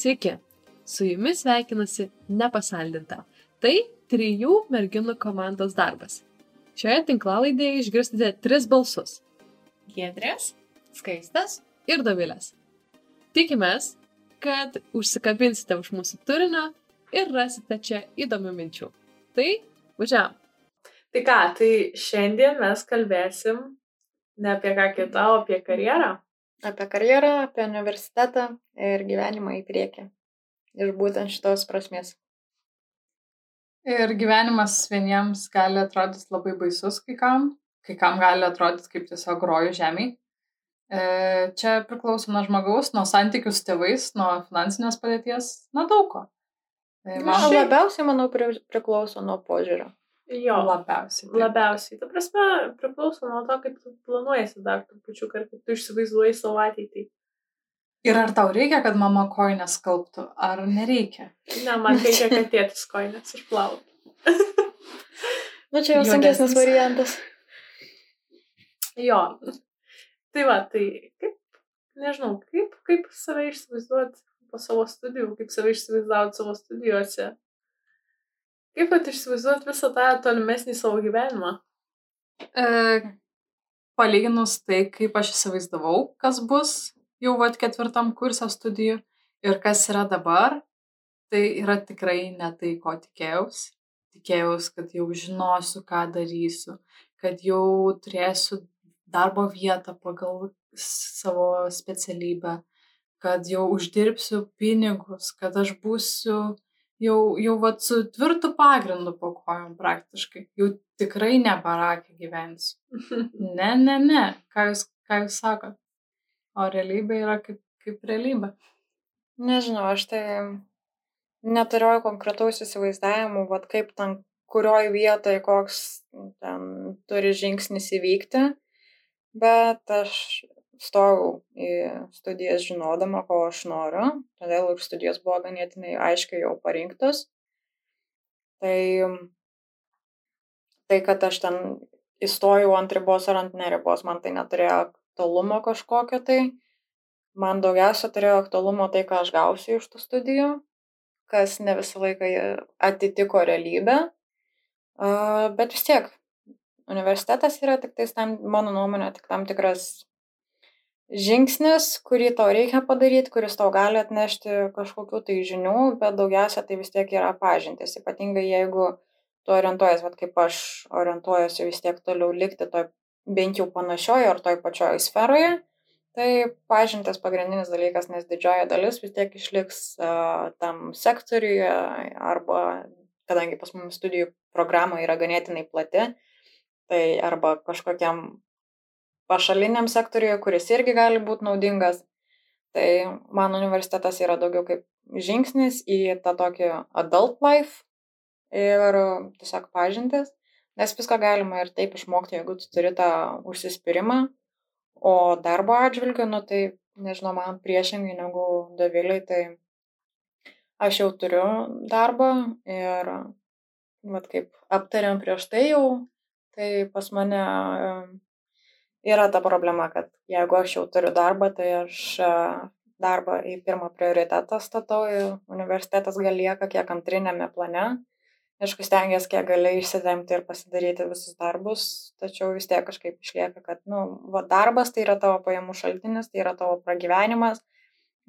Sveiki, su jumis sveikinasi nepasaldinta. Tai trijų merginų komandos darbas. Šioje tinklalaidėje išgirsite tris balsus - Giedrės, Skaistas ir Dovilės. Tikimės, kad užsikabinsite už mūsų turinio ir rasite čia įdomių minčių. Tai važiavam. Tai ką, tai šiandien mes kalbėsim ne apie ką kitą, o apie karjerą. Apie karjerą, apie universitetą ir gyvenimą į priekį. Iš būtent šitos prasmės. Ir gyvenimas vieniems gali atrodyti labai baisus kai kam, kai kam gali atrodyti kaip tiesiog rojų žemiai. E, čia priklauso nuo žmogaus, nuo santykių su tėvais, nuo finansinės padėties, nuo daug ko. Tai man šiaip... labiausiai, manau, pri, priklauso nuo požiūrio. Jo, labiausiai. Taip. Labiausiai. Ta prasme, priklauso nuo to, kaip tu planuojasi dar trupučiu, kaip tu įsivaizduoji savo ateitį. Ir ar tau reikia, kad mama koinės skalbtų, ar nereikia? Ne, man reikia, kad tėtis koinės išplautų. nu, čia jau sunkesnis variantas. Jo. Tai va, tai kaip, nežinau, kaip, kaip save išsivaizduoti po savo studijų, kaip save išsivaizduoti savo studijuose. Kaip pat išsivaizduoti visą tą tolimesnį savo gyvenimą? E, palyginus tai, kaip aš įsivaizdavau, kas bus jau vat ketvirtam kurse studijų ir kas yra dabar, tai yra tikrai ne tai, ko tikėjausi. Tikėjausi, kad jau žinosiu, ką darysiu, kad jau turėsiu darbo vietą pagal savo specialybę, kad jau uždirbsiu pinigus, kad aš būsiu jau, jau vat, su tvirtu pagrindu po kojom praktiškai. Jau tikrai ne barakė gyvensiu. Ne, ne, ne. Ką jūs, ką jūs sakot? o realybė yra kaip, kaip realybė. Nežinau, aš tai neturiu konkretaus įsivaizdavimų, vad kaip ten, kurioj vietoje koks ten turi žingsnis įvykti, bet aš stojau į studijas žinodama, ko aš noriu, todėl ir studijos buvo ganėtinai aiškiai jau parinktos. Tai, tai kad aš ten įstojau ant ribos ar ant neribos, man tai neturėjo aktualumo kažkokio tai. Man daugiausia turėjo aktualumo tai, ką aš gausiu iš tų studijų, kas ne visą laiką atitiko realybę. Bet vis tiek, universitetas yra tik tais tam, mano nuomonė, tik tam tikras žingsnis, kurį tau reikia padaryti, kuris tau gali atnešti kažkokių tai žinių, bet daugiausia tai vis tiek yra pažintis. Ypatingai jeigu tu orientuojas, vad kaip aš orientuojuosi vis tiek toliau likti toj bent jau panašioj ar toj pačioj sferoje, tai pažintis pagrindinis dalykas, nes didžioji dalis vis tiek išliks uh, tam sektoriuje arba, kadangi pas mumis studijų programa yra ganėtinai plati, tai arba kažkokiam pašaliniam sektoriuje, kuris irgi gali būti naudingas. Tai mano universitetas yra daugiau kaip žingsnis į tą tokį adult life ir tiesiog pažintis. Nes viską galima ir taip išmokti, jeigu tu turi tą užsispyrimą, o darbo atžvilgiu, nu tai, nežinau, man priešingai negu Daviliai, tai aš jau turiu darbą ir, vat kaip aptariam prieš tai jau, tai pas mane yra ta problema, kad jeigu aš jau turiu darbą, tai aš darbą į pirmą prioritetą statau universitetas gal lieka kiek antrinėme plane. Aišku stengies kiek gali išsitempti ir pasidaryti visus darbus tačiau vis tiek kažkaip išlieka kad nu va darbas tai yra tavo pajamų šaltinis tai yra tavo pragyvenimas.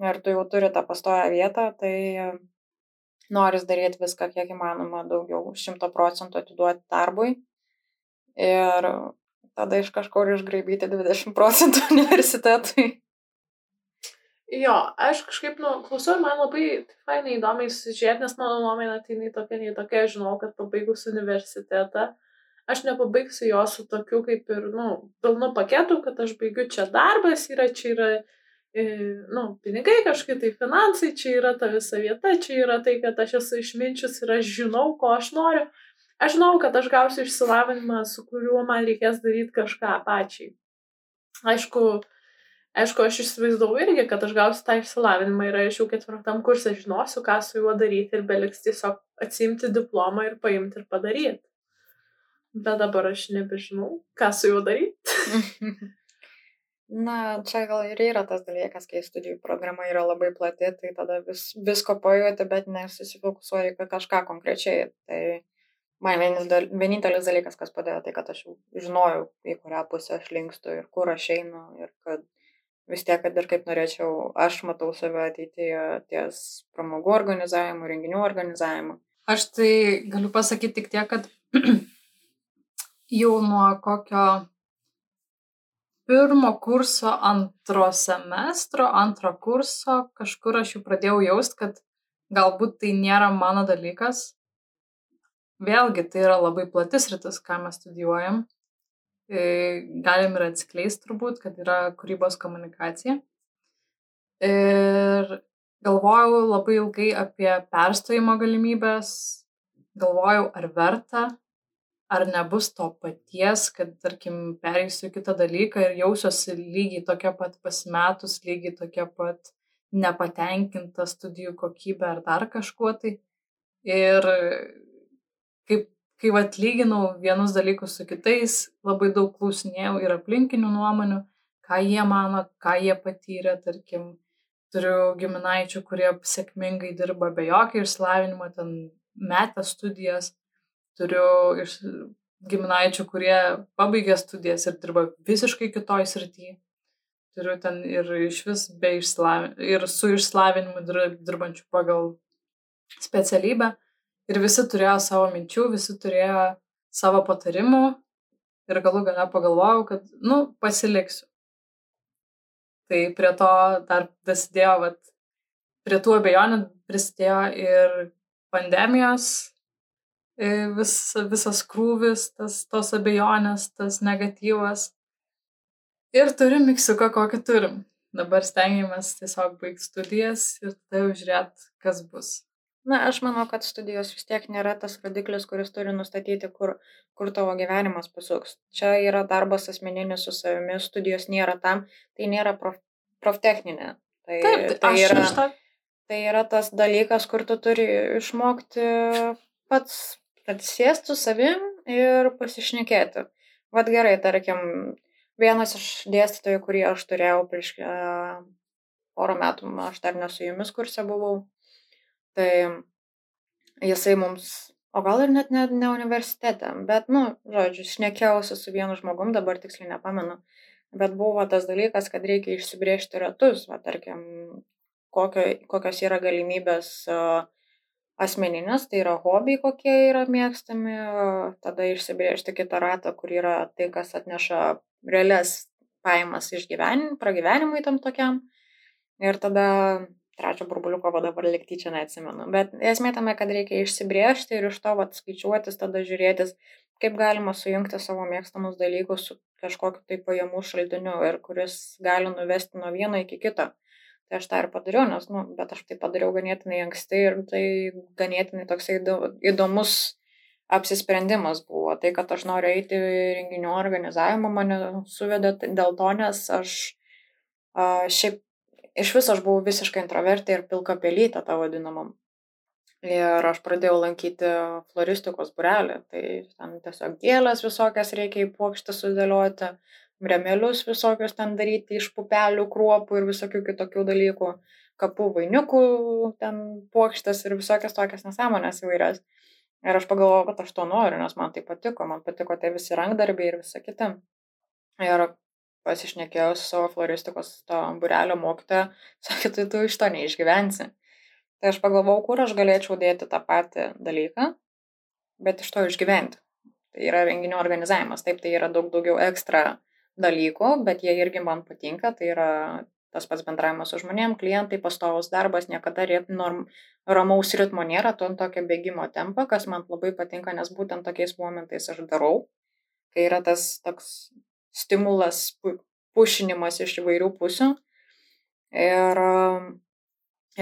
Ir tu jau turi tą pastovią vietą tai noris daryti viską kiek įmanoma daugiau šimto procentų atiduoti darbui. Ir tada iš kažkur išgraibyti 20 procentų universitetui Jo, aš kažkaip, nu, klausau ir man labai fainai įdomiai susižiūrėti, nes mano nuomonė tai nei tokia, nei tokia, žinau, kad pabaigus universitetą, aš nepabaigsiu jo su tokiu kaip ir, nu, pilnu paketu, kad aš baigiu čia darbas, yra čia yra, e, nu, pinigai kažkaip tai finansai, čia yra ta visa vieta, čia yra tai, kad aš esu išminčius ir aš žinau, ko aš noriu. Aš žinau, kad aš gausiu išsilavinimą, su kuriuo man reikės daryti kažką pačiai. Aišku, aišku aš įsivaizdavau irgi kad aš gausiu tą išsilavinimą ir aš jau ketvirtam kurse žinosiu ką su juo daryti ir beliks tiesiog atsiimti diplomą ir paimti ir padaryt bet dabar aš nebežinau ką su juo daryt Na, čia gal ir yra tas dalykas, kai studijų programa yra labai plati, tai tada vis, visko pajūti, bet nesusifokusuoji kažką konkrečiai. Tai man vienintelis dalykas, kas padėjo, tai kad aš jau žinojau, į kurią pusę aš linkstu ir kur aš einu ir kad vis tiek, kad ir kaip norėčiau, aš matau save ateityje ties pramogų organizavimu, renginių organizavimu. Aš tai galiu pasakyti tik tiek, kad jau nuo kokio pirmo kurso antro semestro, antro kurso kažkur aš jau pradėjau jaust, kad galbūt tai nėra mano dalykas. Vėlgi, tai yra labai platis rytis, ką mes studijuojam. E, galim ir atskleisti turbūt, kad yra kūrybos komunikacija. Ir galvojau labai ilgai apie perstojimo galimybės, galvojau, ar verta, ar nebus to paties, kad, tarkim, pereisiu kitą dalyką ir jausiuosi lygiai tokia pat pasimetus, lygiai tokia pat nepatenkinta studijų kokybė ar dar kažkuo tai. Ir kaip, kai atlyginau vienus dalykus su kitais, labai daug klausinėjau ir aplinkinių nuomonių, ką jie mano, ką jie patyrė, tarkim, turiu giminaičių, kurie sėkmingai dirba be jokio išslavinimo, ten metę studijas turiu iš giminaičių, kurie pabaigė studijas ir dirba visiškai kitoj srity. Turiu ten ir iš vis be išslavinimo, ir su išslavinimu dirbančių pagal specialybę. Ir visi turėjo savo minčių, visi turėjo savo patarimų. Ir galų gale pagalvojau, kad, nu, pasiliksiu. Tai prie to dar prisidėjo, vat, prie tų abejonių prisidėjo ir pandemijos vis, visas krūvis, tas, tos abejonės, tas negatyvas. Ir turim miksiuką, kokį turim. Dabar stengiamės tiesiog baigti studijas ir tada jau žiūrėt, kas bus. Na, aš manau, kad studijos vis tiek nėra tas rodiklis, kuris turi nustatyti, kur, kur tavo gyvenimas pasuks. Čia yra darbas asmeninis su savimi, studijos nėra tam, tai nėra prof, proftechninė. Tai, Taip, tai, yra, tą... tai yra tas dalykas, kur tu turi išmokti pats atsisėst su savim ir pasišnekėti. Vat gerai, tarkim, vienas iš dėstytojų, kurį aš turėjau prieš uh, porą metų, aš dar nesu jumis kursė buvau, tai jisai mums, o gal ir net ne, ne universitete, bet, nu, žodžiu, šnekėjausi su vienu žmogum, dabar tiksliai nepamenu, bet buvo tas dalykas, kad reikia išsibriežti ratus, va, tarkim, kokio, kokios yra galimybės asmeninės, tai yra hobiai, kokie yra mėgstami, tada išsibriežti kitą ratą, kur yra tai, kas atneša realias pajamas išgyvenimui, pragyvenimui tam tokiam. Ir tada trečio burbuliuko dabar likti čia neatsimenu. Bet esmė tame, kad reikia išsibriežti ir iš to atskaičiuotis, tada žiūrėtis, kaip galima sujungti savo mėgstamus dalykus su kažkokiu tai pajamų šaltiniu ir kuris gali nuvesti nuo vieno iki kito. Tai aš tą ir padariau, nes, nu, bet aš tai padariau ganėtinai anksti ir tai ganėtinai toksai įdomus apsisprendimas buvo. Tai, kad aš noriu eiti renginių organizavimą, mane suvedė dėl to, nes aš a, šiaip iš viso aš buvau visiškai introvertė ir pilka pelytė tą vadinamam. Ir aš pradėjau lankyti floristikos burelį, tai ten tiesiog gėlės visokias reikia į plokštę sudėlioti, rėmelius visokius ten daryti iš pupelių, kruopų ir visokių kitokių dalykų, kapų vainiukų, ten puokštės ir visokias tokias nesąmonės įvairias. Ir aš pagalvojau, kad aš to noriu, nes man tai patiko, man patiko tie visi rankdarbiai ir visa kita. Ir pasišnekėjau su savo floristikos to burelio mokytoja, sakė, tai tu iš to neišgyvensi. Tai aš pagalvojau, kur aš galėčiau dėti tą patį dalyką, bet iš to išgyventi. Tai yra renginio organizavimas, taip tai yra daug daugiau ekstra dalykų, bet jie irgi man patinka, tai yra tas pats bendravimas su žmonėm, klientai, pastovus darbas, niekada norm, ramaus ritmo nėra, to tokio bėgimo tempo, kas man labai patinka, nes būtent tokiais momentais aš darau, kai yra tas toks stimulas, pušinimas iš įvairių pusių. Ir,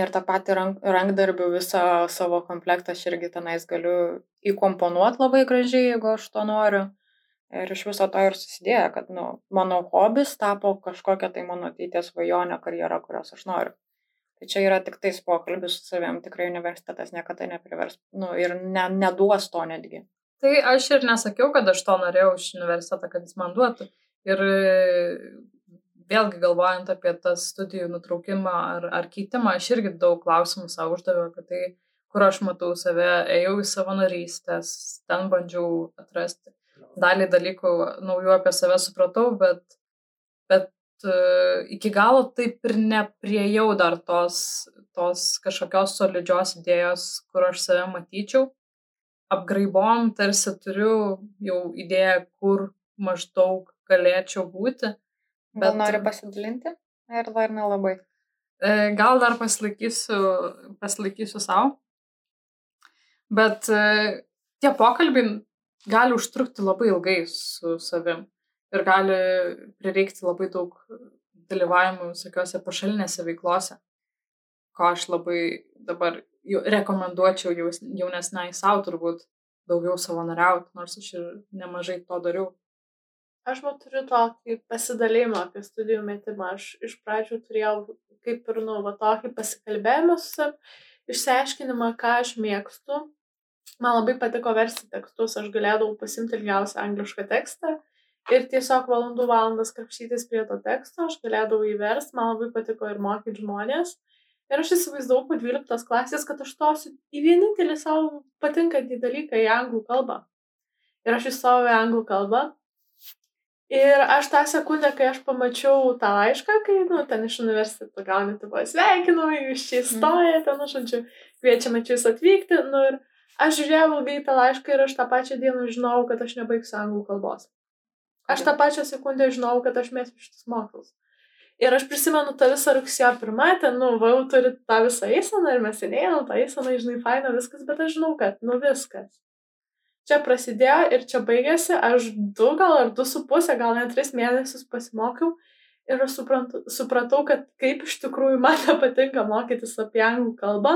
ir tą patį rank, rankdarbių visą savo komplektą aš irgi tenais galiu įkomponuoti labai gražiai, jeigu aš to noriu. Ir iš viso to ir susidėjo, kad nu, mano hobis tapo kažkokia tai mano ateities svajonė karjera, kurios aš noriu. Tai čia yra tik tais pokalbis su savim, tikrai universitetas niekada neprivers nu, ir ne, neduos to netgi. Tai aš ir nesakiau, kad aš to norėjau iš universiteto, kad jis man duotų. Ir vėlgi galvojant apie tas studijų nutraukimą ar, ar keitimą, aš irgi daug klausimų savo uždaviau apie tai, kur aš matau save, ėjau į savanorystės, ten bandžiau atrasti. Dalį dalykų naujų apie save supratau, bet, bet uh, iki galo taip ir nepriejau dar tos, tos kažkokios solidžios idėjos, kur aš save matyčiau. Apgraibom tarsi turiu jau idėją, kur maždaug galėčiau būti. Bet... Gal nori pasidalinti? Ir dar nelabai. E, gal dar pasilaikysiu, pasilaikysiu savo. Bet e, tie pokalbiai gali užtrukti labai ilgai su savim ir gali prireikti labai daug dalyvavimų visokiose pašalinėse veiklose, ko aš labai dabar rekomenduočiau jaunesnai savo turbūt daugiau savanoriauti, nors aš ir nemažai to dariau. Aš man turiu tokį pasidalymą apie studijų metimą. Aš iš pradžių turėjau kaip ir, nu, va, tokį pasikalbėjimą su savim, išsiaiškinimą, ką aš mėgstu. Man labai patiko versti tekstus, aš galėdavau pasimti ilgiausią anglišką tekstą ir tiesiog valandų valandas krapštytis prie to teksto, aš galėdavau įversti, man labai patiko ir mokyti žmonės. Ir aš įsivaizdavau po 12 klasės, kad aš tosiu į vienintelį savo patinkantį dalyką į anglų kalbą. Ir aš įstojau į anglų kalbą Ir aš tą sekundę, kai aš pamačiau tą laišką, kai, nu, ten iš universiteto gauni, tu pasveikinimai, jūs čia įstojate, nu, žodžiu, kviečiame čia jūs atvykti. Nu, ir aš žiūrėjau ilgai tą laišką ir aš tą pačią dieną žinau, kad aš nebaigsiu anglų kalbos. Aš tą pačią sekundę žinau, kad aš mėsiu šitus mokslus. Ir aš prisimenu tą visą rugsėjo pirmą, ten, nu, va, jau turi tą visą eiseną ir mes seniai, tą eiseną, žinai, faina viskas, bet aš žinau, kad, nu, viskas čia prasidėjo ir čia baigėsi, aš du gal ar du su pusė, gal net tris mėnesius pasimokiau ir aš suprantu, supratau, kad kaip iš tikrųjų man nepatinka mokytis apie anglų kalbą.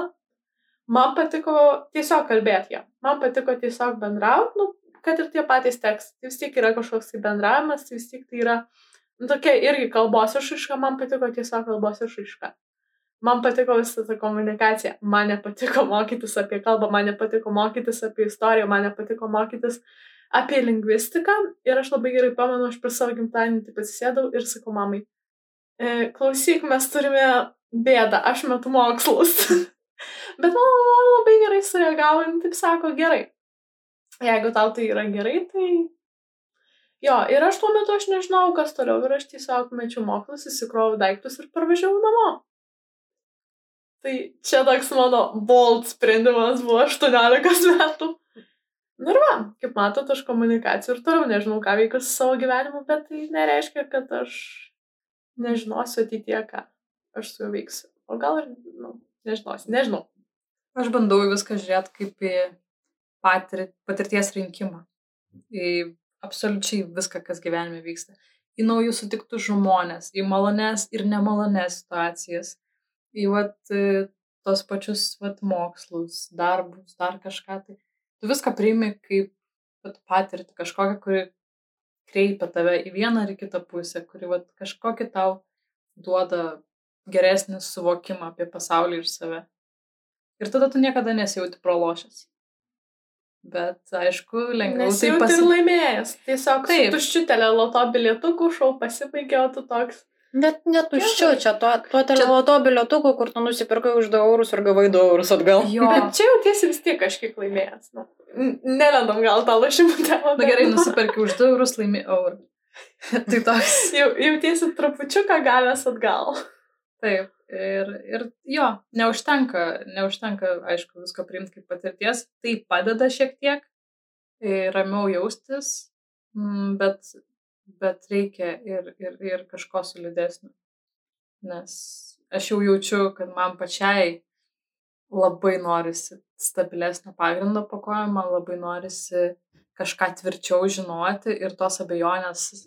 Man patiko tiesiog kalbėti ją. Man patiko tiesiog bendrauti, nu, kad ir tie patys tekstai. Tai vis tiek yra kažkoks tai bendravimas, vis tiek tai yra nu, tokia irgi kalbos išraiška, man patiko tiesiog kalbos išraiška man patiko visa ta komunikacija. Man nepatiko mokytis apie kalbą, man nepatiko mokytis apie istoriją, man nepatiko mokytis apie lingvistiką. Ir aš labai gerai pamenu, aš per savo gimtadienį taip atsisėdau ir sakau mamai, e, klausyk, mes turime bėdą, aš metu mokslus. Bet mano labai gerai sureagavo, taip sako, gerai. Jeigu tau tai yra gerai, tai Jo, ir aš tuo metu aš nežinau, kas toliau, ir aš tiesiog mečiau mokslus, įsikrovau daiktus ir parvažiavau namo. Tai čia toks mano bold sprendimas buvo 18 metų. Nu ir va, kaip matot, aš komunikacijų ir toliau nežinau, ką veikiu su savo gyvenimu, bet tai nereiškia, kad aš nežinosiu ateityje, ką aš su juo veiksiu. O gal ir, nu, nežinosiu, nežinau. Aš bandau viską žiūrėti kaip į patir, patirties rinkimą. Į absoliučiai viską, kas gyvenime vyksta. Į naujus sutiktus žmonės, į malones ir nemalones situacijas į vat, e, tos pačius vat, mokslus, darbus, dar kažką. Tai tu viską priimi kaip vat, patirtį kažkokią, kuri kreipia tave į vieną ar į kitą pusę, kuri vat, kažkokį tau duoda geresnį suvokimą apie pasaulį ir save. Ir tada tu niekada nesijauti pralošęs. Bet, aišku, lengviau tai pasi... ir laimėjęs. Tiesiog taip. tuščiu teleloto bilietukų šau pasibaigė, o tu toks. Net netuščiu, čia tuo, tuo teleloto bilietuku, kur tu nusipirkai už 2 eurus ir gavai 2 eurus atgal. Jo. Bet čia jau tiesi vis tiek kažkiek laimėjęs. Nu, nelendam gal tą lašimų temą. Na gerai, nusipirkai už 2 eurus laimi eurų. tai toks. jau, jau tiesi trupučiuką gavęs atgal. Taip. Ir, ir jo, neužtenka, neužtenka, aišku, visko priimti kaip patirties. Tai padeda šiek tiek ramiau jaustis, bet bet reikia ir, ir, ir kažko solidesnio. Nes aš jau jaučiu, kad man pačiai labai norisi stabilesnio pagrindo po kojom, man labai norisi kažką tvirčiau žinoti ir tos abejonės.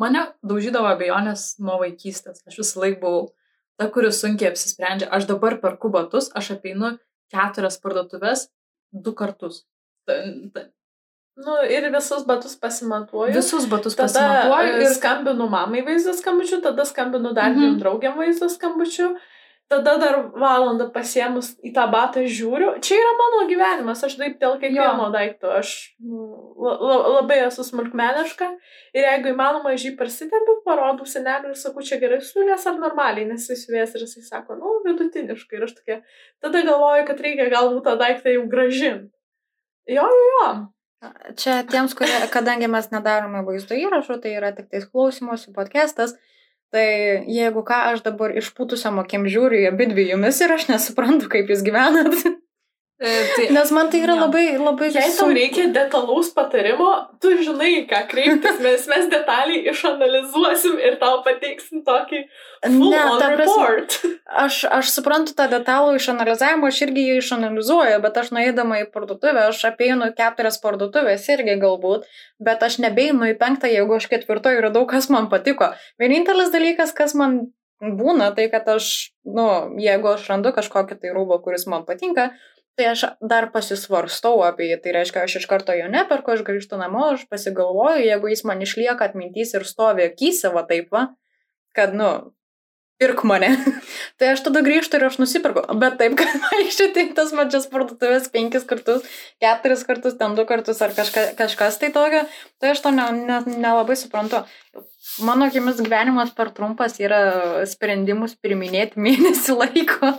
Mane daužydavo abejonės nuo vaikystės. Aš visą laiką buvau ta, kuri sunkiai apsisprendžia. Aš dabar perku batus, aš apeinu keturias parduotuvės du kartus. Ta, ta, Nu, ir visus batus pasimatuoju. Visus batus tada pasimatuoju. Ir skambinu mamai vaizdo skambučiu, tada skambinu dar dviem mhm. draugiam vaizdo skambučiu. Tada dar valandą pasiemus į tą batą žiūriu. Čia yra mano gyvenimas, aš taip dėl kiekvieno daikto, aš nu, la, la, labai esu smulkmeniška ir jeigu įmanoma, aš jį prasitempiu, parodau seneliui ir sakau, čia gerai siūlės ar normaliai, nes jis siūlės ir jisai sako, nu, vidutiniškai ir aš tokia, tada galvoju, kad reikia galbūt tą daiktą jau gražinti. Jo, jo, jo. Čia tiems, kurie, kadangi mes nedarome vaizdo įrašų, tai yra tik tais klausimuose podcastas, Tai jeigu ką, aš dabar išpūtusiam akim žiūriu į abidvi jumis ir aš nesuprantu, kaip jūs gyvenat. E, tai, Nes man tai yra ja. labai, labai... Jei tau reikia detalaus patarimo, tu žinai, ką kreiptis, mes, mes detaliai išanalizuosim ir tau pateiksim tokį ne, ta prasme, aš, aš suprantu tą detalų išanalizavimą, aš irgi jį išanalizuoju, bet aš nueidama į parduotuvę, aš apeinu keturias parduotuvės irgi galbūt, bet aš nebeinu į penktą, jeigu aš ketvirtoje radau, kas man patiko. Vienintelis dalykas, kas man būna, tai kad aš, nu, jeigu aš randu kažkokį tai rūbą, kuris man patinka, tai aš dar pasisvarstau apie jį, tai reiškia, aš iš karto jo neperku, aš grįžtu namo, aš pasigalvoju, jeigu jis man išlieka atmintys ir stovi akise, va taip, va, kad, nu, pirk mane. tai aš tada grįžtu ir aš nusipirku. Bet taip, kad vaikščioti tas mačias parduotuvės penkis kartus, keturis kartus, ten du kartus ar kažka, kažkas tai tokio, tai aš to nelabai ne, ne suprantu. Mano akimis gyvenimas per trumpas yra sprendimus priminėti mėnesį laiko.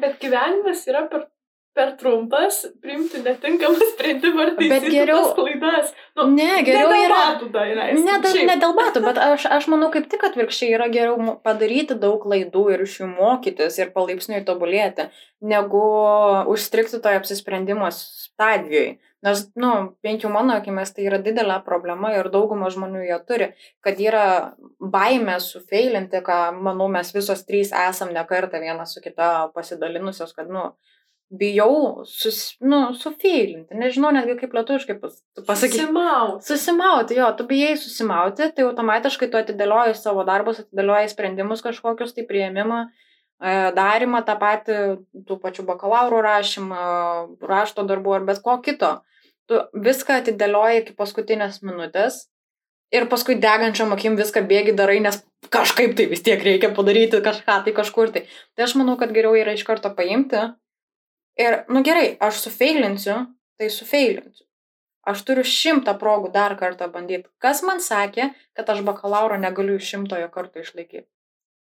Bet gyvenimas yra per per trumpas priimti netinkamą sprendimą ar taisyti geriau, tas klaidas. Nu, ne, geriau ne yra. Batų, da, ne, da, ne dėl batų, bet aš, aš manau kaip tik atvirkščiai yra geriau padaryti daug klaidų ir iš jų mokytis ir palaipsniui tobulėti, negu užstrikti toje apsisprendimo stadijoje. Nes, nu, bent jau mano akimis tai yra didelė problema ir dauguma žmonių ją turi, kad yra baime sufeilinti, ką, manau, mes visos trys esam nekartą viena su kita pasidalinusios, kad, nu, bijau sus, nu, sufeilinti, nežinau netgi kaip lietuviškai pasakyti. Susimauti. Susimauti, jo, tu bijai susimauti, tai automatiškai tu atidėlioji savo darbus, atidėlioji sprendimus kažkokius, tai prieimimą, e, darimą, tą patį, tų pačių bakalauro rašymą, rašto darbų ar bet ko kito. Tu viską atidėlioji iki paskutinės minutės ir paskui degančiam akim viską bėgi darai, nes kažkaip tai vis tiek reikia padaryti kažką tai kažkur tai. Tai aš manau, kad geriau yra iš karto paimti Ir, nu gerai, aš sufeilinsiu, tai sufeilinsiu. Aš turiu šimtą progų dar kartą bandyti. Kas man sakė, kad aš bakalauro negaliu šimtojo karto išlaikyti?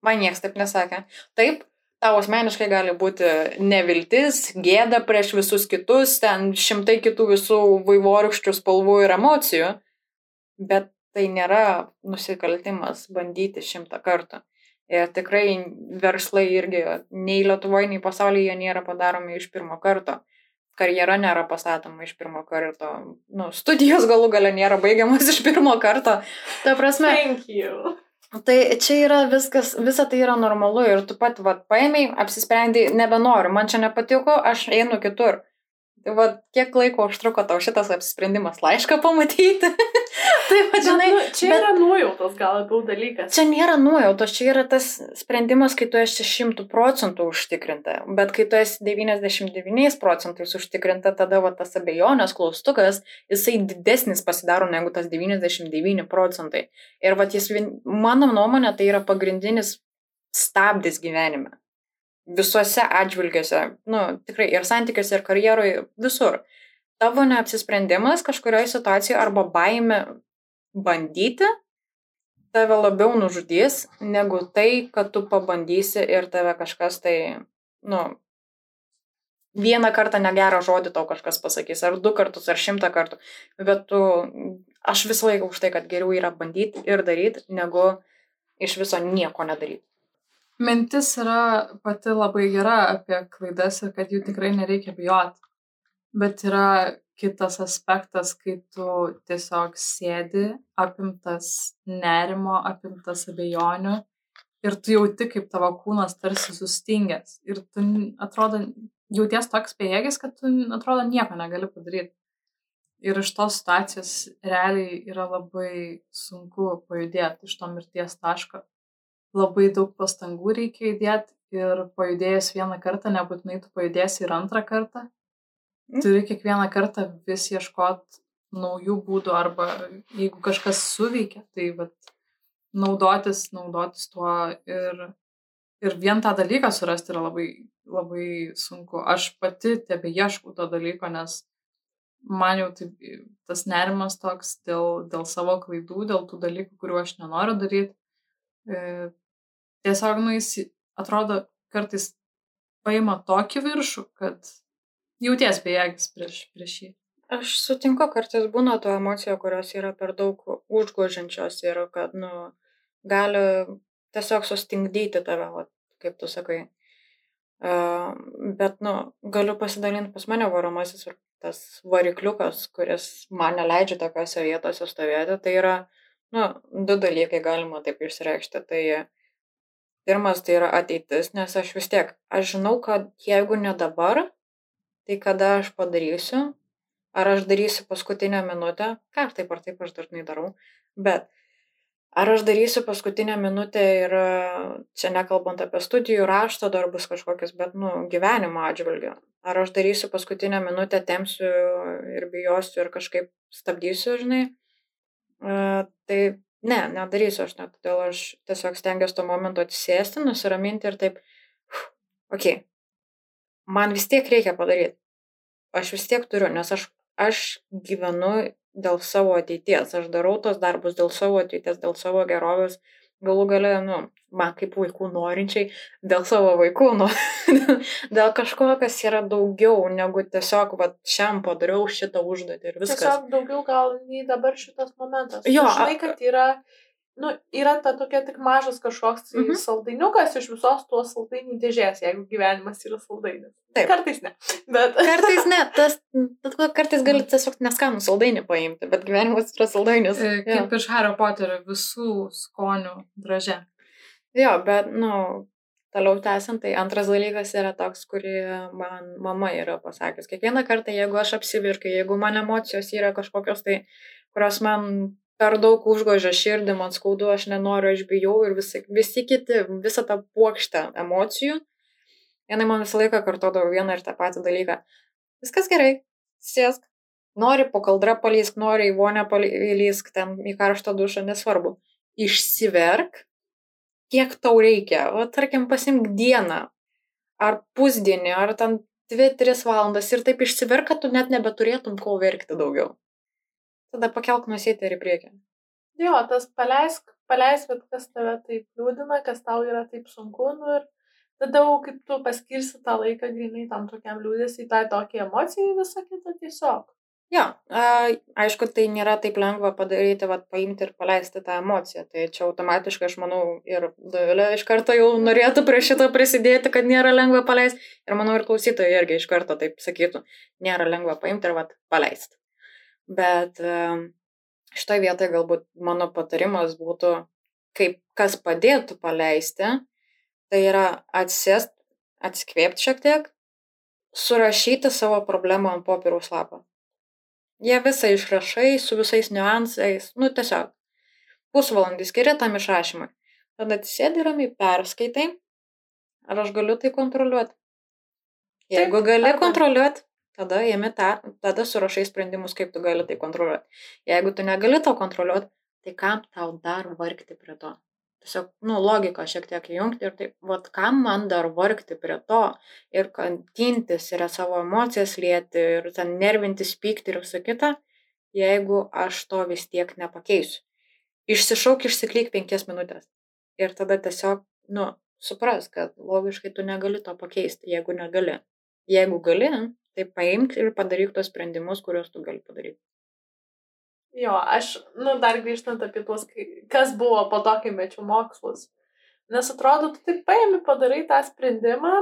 Man niekas taip nesakė. Taip, tau asmeniškai gali būti neviltis, gėda prieš visus kitus, ten šimtai kitų visų vaivorykščių spalvų ir emocijų, bet tai nėra nusikaltimas bandyti šimtą kartų. Ir tikrai verslai irgi nei Lietuvoje, nei pasaulyje nėra padaromi iš pirmo karto. Karjera nėra pastatoma iš pirmo karto. Nu, studijos galų gale nėra baigiamas iš pirmo karto. Ta prasme. Thank you. Tai čia yra viskas, visa tai yra normalu ir tu pat, vad, paėmiai, apsisprendai, nebenoriu, man čia nepatiko, aš einu kitur. Tai va, kiek laiko užtruko tau šitas apsisprendimas laišką pamatyti? tai va, žinai, nu, čia bet, yra nuojautos gal labiau dalykas. Čia nėra nuojautos, čia yra tas sprendimas, kai tu esi šimtų procentų užtikrinta, bet kai tu esi 99 procentais užtikrinta, tada va, tas abejonės klaustukas, jisai didesnis pasidaro negu tas 99 procentai. Ir va, jis, mano nuomonė, tai yra pagrindinis stabdis gyvenime visuose atžvilgiuose, nu, tikrai ir santykiuose, ir karjeroje, visur. Tavo neapsisprendimas kažkurioje situacijoje arba baime bandyti tave labiau nužudys, negu tai, kad tu pabandysi ir tave kažkas tai, nu, vieną kartą negerą žodį tau kažkas pasakys, ar du kartus, ar šimtą kartų. Bet tu, aš visą laiką už tai, kad geriau yra bandyti ir daryti, negu iš viso nieko nedaryti. Mintis yra pati labai gera apie klaidas ir kad jų tikrai nereikia bijoti. Bet yra kitas aspektas, kai tu tiesiog sėdi apimtas nerimo, apimtas abejonių ir tu jauti, kaip tavo kūnas tarsi sustingęs. Ir tu atrodo, jauties toks bejėgis, kad tu atrodo nieko negali padaryti. Ir iš tos situacijos realiai yra labai sunku pajudėti iš to mirties taško labai daug pastangų reikia įdėt ir pajudėjęs vieną kartą nebūtinai tu pajudėsi ir antrą kartą. Mm. Turi kiekvieną kartą vis ieškot naujų būdų arba jeigu kažkas suveikia, tai vat, naudotis, naudotis tuo ir Ir vien tą dalyką surasti yra labai, labai sunku. Aš pati tebe ieškau to dalyko, nes man jau taip, tas nerimas toks dėl, dėl savo klaidų, dėl tų dalykų, kuriuo aš nenoriu daryti. E, tiesiog, nu, jis atrodo kartais paima tokį viršų, kad jauties bejėgis prieš, prieš jį. Aš sutinku, kartais būna tų emocijų, kurios yra per daug užgožiančios ir kad, nu, gali tiesiog sustingdyti tave, va, kaip tu sakai. Uh, bet, nu, galiu pasidalinti pas mane varomasis ir tas varikliukas, kuris man neleidžia tokiuose vietose stovėti, tai yra, nu, du dalykai galima taip išreikšti. Tai pirmas tai yra ateitis, nes aš vis tiek, aš žinau, kad jeigu ne dabar, tai kada aš padarysiu, ar aš darysiu paskutinę minutę, ką taip ar taip aš dažnai darau, bet ar aš darysiu paskutinę minutę ir čia nekalbant apie studijų rašto darbus kažkokius, bet, nu, gyvenimo atžvilgiu. Ar aš darysiu paskutinę minutę, temsiu ir bijosiu ir kažkaip stabdysiu, žinai. Uh, tai ne, nedarysiu aš net, todėl aš tiesiog stengiuosi tuo momentu atsisėsti, nusiraminti ir taip, okay, man vis tiek reikia padaryti. Aš vis tiek turiu, nes aš, aš gyvenu dėl savo ateities, aš darau tos darbus dėl savo ateities, dėl savo gerovės, galų gale, nu, man kaip vaikų norinčiai, dėl savo vaikų, nu, dėl kažko, kas yra daugiau negu tiesiog, va, šiam padariau šitą užduotį ir viskas. Tiesiog daugiau gal nei dabar šitas momentas. Jo, žinai, kad yra, nu, yra ta tokia tik mažas kažkoks tai Mhm. saldainiukas iš visos tuos saldainių dėžės, jeigu gyvenimas yra saldainis. Taip. Kartais ne. Bet. Kartais ne, tas, tas kartais gali tiesiog neskanų saldainį paimti, bet gyvenimas yra saldainis. E. Kaip iš Hario Poterio visų skonių draže. Jo, bet, nu, toliau tęsiant, tai antras dalykas yra toks, kurį man mama yra pasakęs. Kiekvieną kartą, jeigu aš apsivirkai, jeigu man emocijos yra kažkokios tai, kurios man per daug užgožia širdį, man skaudu, aš nenoriu, aš bijau ir visi, visi kiti, visą tą puokštę emocijų, jinai man visą laiką kartodavo vieną ir tą patį dalyką. Viskas gerai, sėsk. Nori po kaldrą palysk, nori į vonę palysk, ten į karštą dušą, nesvarbu. Išsiverk, kiek tau reikia. O tarkim, pasimk dieną, ar pusdienį, ar ten 2-3 valandas ir taip išsiverk, kad tu net nebeturėtum ko verkti daugiau. Tada pakelk nusėti ir į priekį. Jo, tas paleisk, paleisk, bet kas tave taip liūdina, kas tau yra taip sunku, nu ir tada jau kaip tu paskirsi tą laiką grinai tam tokiam liūdėsiai, tai tokiai emocijai, visą kitą tiesiog. Jo, a, aišku, tai nėra taip lengva padaryti, vat, paimti ir paleisti tą emociją. Tai čia automatiškai, aš manau, ir Dovilė iš karto jau norėtų prie šito prisidėti, kad nėra lengva paleisti. Ir manau, ir klausytojai irgi iš karto taip sakytų, nėra lengva paimti ir vat, paleisti. Bet šitoje vietoje galbūt mano patarimas būtų, kaip kas padėtų paleisti, tai yra atsėst, atsikvėpti šiek tiek, surašyti savo problemą ant popieriaus lapo. Jie visą išrašai su visais niuansais, nu tiesiog. Pusvalandį skiri tam išrašymui. Tada atsisėdi ramiai, perskaitai, ar aš galiu tai kontroliuoti. Jeigu Taip, gali arba- kontroliuoti, tada tą, tada surašai sprendimus, kaip tu gali tai kontroliuoti. Jeigu tu negali to kontroliuoti, tai kam tau dar vargti prie to? Tiesiog, nu, logiką šiek tiek įjungti ir taip, vad kam man dar vargti prie to ir kankintis ir savo emocijas lieti ir ten nervintis, pykti ir visą kitą, jeigu aš to vis tiek nepakeisiu. Išsišauk, išsiklyk penkias minutės. Ir tada tiesiog, nu, supras, kad logiškai tu negali to pakeisti, jeigu negali. Jeigu gali, tai paimk ir padaryk tos sprendimus, kuriuos tu gali padaryti. Jo, aš, nu, dar grįžtant apie tuos, kas buvo po to, kai mečiau mokslus. Nes atrodo, tu tik paėmi, padarai tą sprendimą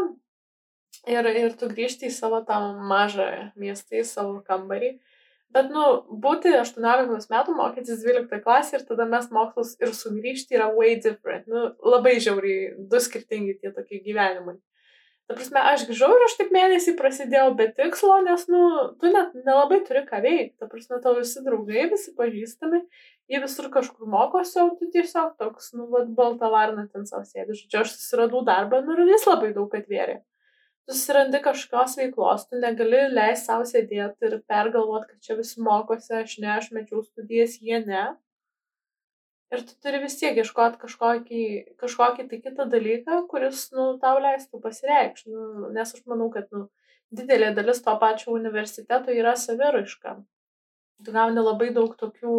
ir, ir tu grįžti į savo tą mažą miestą, į savo kambarį. Bet, nu, būti 18 metų, mokytis 12 klasė ir tada mes mokslus ir sugrįžti yra way different. Nu, labai žiauriai, du skirtingi tie tokie gyvenimai. Ta prasme, aš grįžau ir aš taip mėnesį prasidėjau be tikslo, nes, nu, tu net nelabai turi ką veikti. Ta prasme, tavo visi draugai, visi pažįstami, jie visur kažkur mokosi, o tu tiesiog toks, nu, vad, balta varna ten savo sėdi. Žodžiu, aš susiradau darbą, nu, ir jis labai daug atvėrė. Susirandi kažkokios veiklos, tu negali leisti savo sėdėti ir pergalvoti, kad čia visi mokosi, aš ne, aš mečiau studijas, jie ne. Ir tu turi vis tiek ieškoti kažkokį, kažkokį tai kitą dalyką, kuris, nu, tau leistų pasireikšti. Nu, nes aš manau, kad, nu, didelė dalis to pačio universiteto yra saviraiška. Tu gauni labai daug tokių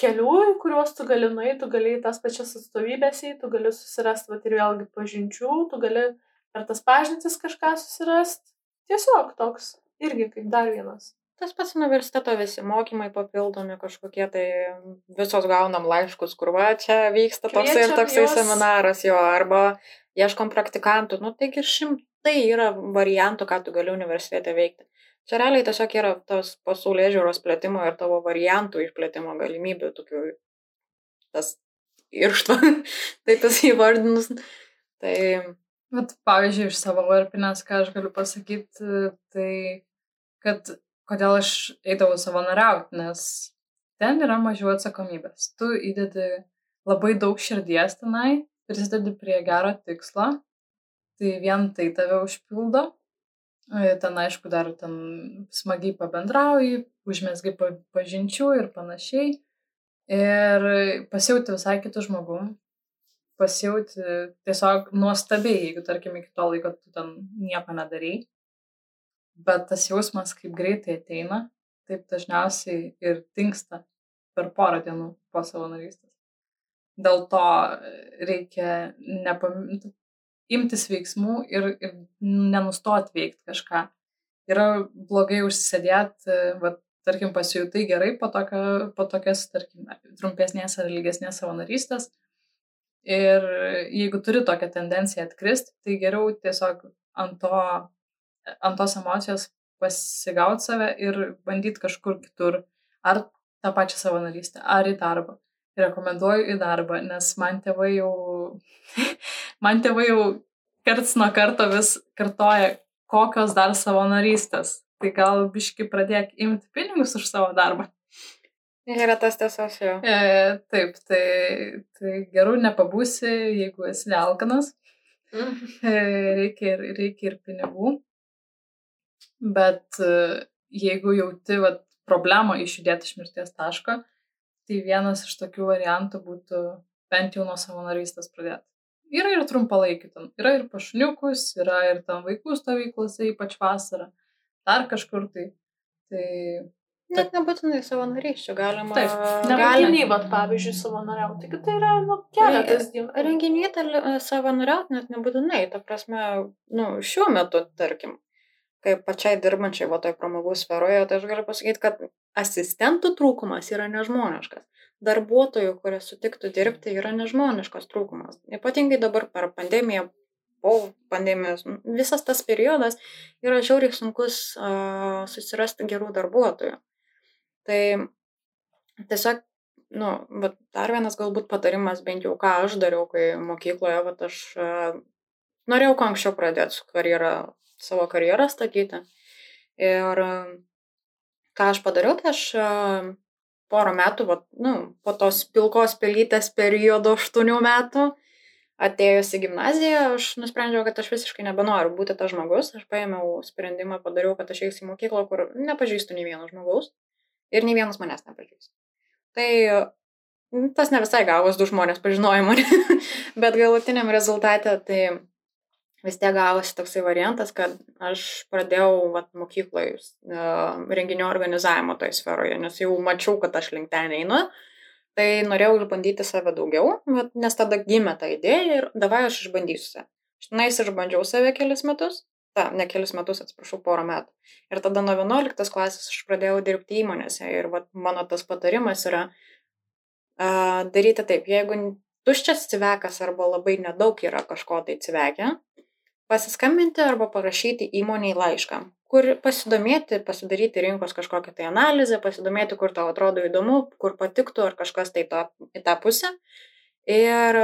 kelių, į kuriuos tu gali nueiti, tu gali į tas pačias atstovybės tu gali susirasti, va, ir vėlgi pažinčių, tu gali per tas pažintis kažką susirasti. Tiesiog toks irgi kaip dar vienas Tas pats universiteto visi mokymai papildomi kažkokie, tai visos gaunam laiškus, kur va čia vyksta toksai ir Kviečiam toksai juos. seminaras jo, arba ieškom praktikantų. Nu, taigi šimtai yra variantų, ką tu gali universitete veikti. Čia realiai tiesiog yra tos pasaulyje žiūros plėtimo ir tavo variantų išplėtimo galimybių, tokių tas irštva, taip jas įvardinus. Tai Bet pavyzdžiui, iš savo varpinės, ką aš galiu pasakyti, tai kad kodėl aš eidavau savanoriauti, nes ten yra mažiau atsakomybės. Tu įdedi labai daug širdies tenai, prisidedi prie gero tikslo, tai vien tai tave užpildo. E, Ten aišku dar ten smagiai pabendrauji, užmesgai pa- pažinčių ir panašiai. Ir pasijauti visai kitų žmogų. Pasijauti tiesiog nuostabiai, jeigu tarkim iki to laiko tu ten nieko nedarai. Bet tas jausmas, kaip greitai ateina, taip dažniausiai ir tinksta per porą dienų po savanorystės. Dėl to reikia nepam... imtis veiksmų ir, ir nenustoti veikti kažką. Yra blogai užsisėdėti, va, tarkim, pasijutai gerai po, tokio, po tokias, tarkim, trumpesnės ar ilgesnės savanorystės. Ir jeigu turi tokią tendenciją atkristi, tai geriau tiesiog ant, to, ant tos emocijos pasigauti save ir bandyti kažkur kitur. Ar tą pačią savanorystę, ar į darbą. Rekomenduoju į darbą, nes man tėvai jau, man tėvai jau karts nuo karto vis kartoja, kokios dar savanorystės. Tai gal biški pradėk imti pinigus už savo darbą. yra tas tiesos jau. E, taip, tai, tai gerų nepabūsi, jeigu esi alkanas. E, reikia ir, reikia ir pinigų. Bet e, jeigu jauti vat, problemą išjudėti iš mirties taško, tai vienas iš tokių variantų būtų bent jau nuo savanorystės pradėti. Yra ir trumpalaikių yra ir pašniukus, yra ir tam vaikų stovyklose, ypač vasarą, dar kažkur tai. Tai Net nebūtinai savanorysčių galima. Taip, Ne gali- renginiai, bet pavyzdžiui, savanoriauti. Taigi tai yra, nu, keletas dienų. Renginiai savanoriauti net nebūtinai, ta prasme, nu, šiuo metu, tarkim, kaip pačiai dirbančiai va toj pramogų sferoje, tai aš galiu pasakyti, kad asistentų trūkumas yra nežmoniškas. Darbuotojų, kurie sutiktų dirbti, yra nežmoniškas trūkumas. Ypatingai dabar per pandemiją, po pandemijos, visas tas periodas yra žiauriai sunkus uh, susirasti gerų darbuotojų. Tai tiesiog, nu, bet dar vienas galbūt patarimas, bent jau ką aš dariau, kai mokykloje, bet aš uh, norėjau kuo anksčiau pradėti su karjerą, savo karjerą statyti. Ir ką aš padariau, tai aš porą metų, vat, nu, po tos pilkos pelytės periodo 8 metų, atėjus į gimnaziją, aš nusprendžiau, kad aš visiškai nebenoriu būti tas žmogus. Aš paėmiau sprendimą, padariau, kad aš eisiu į mokyklą, kur nepažįstu nei vieno žmogaus ir nei vienas manęs nepažįsta. Tai nu, tas ne visai gavos du žmonės pažinojo mane, bet galutiniam rezultate tai vis tiek gavosi toksai variantas, kad aš pradėjau vat, mokykloje uh, renginio organizavimo toje sferoje, nes jau mačiau, kad aš link ten einu. Tai norėjau išbandyti save daugiau, vat, nes tada gimė ta idėja ir davai aš išbandysiu. Štinais išbandžiau save kelis metus, ta, ne kelis metus, atsiprašau, porą metų. Ir tada nuo 11 klasės aš pradėjau dirbti įmonėse ir vat, mano tas patarimas yra uh, daryti taip, jeigu tuščias civekas arba labai nedaug yra kažko tai civekę, pasiskambinti arba parašyti įmoniai laišką, kur pasidomėti, pasidaryti rinkos kažkokią tai analizę, pasidomėti, kur tau atrodo įdomu, kur patiktų ar kažkas tai to, į tą pusę. Ir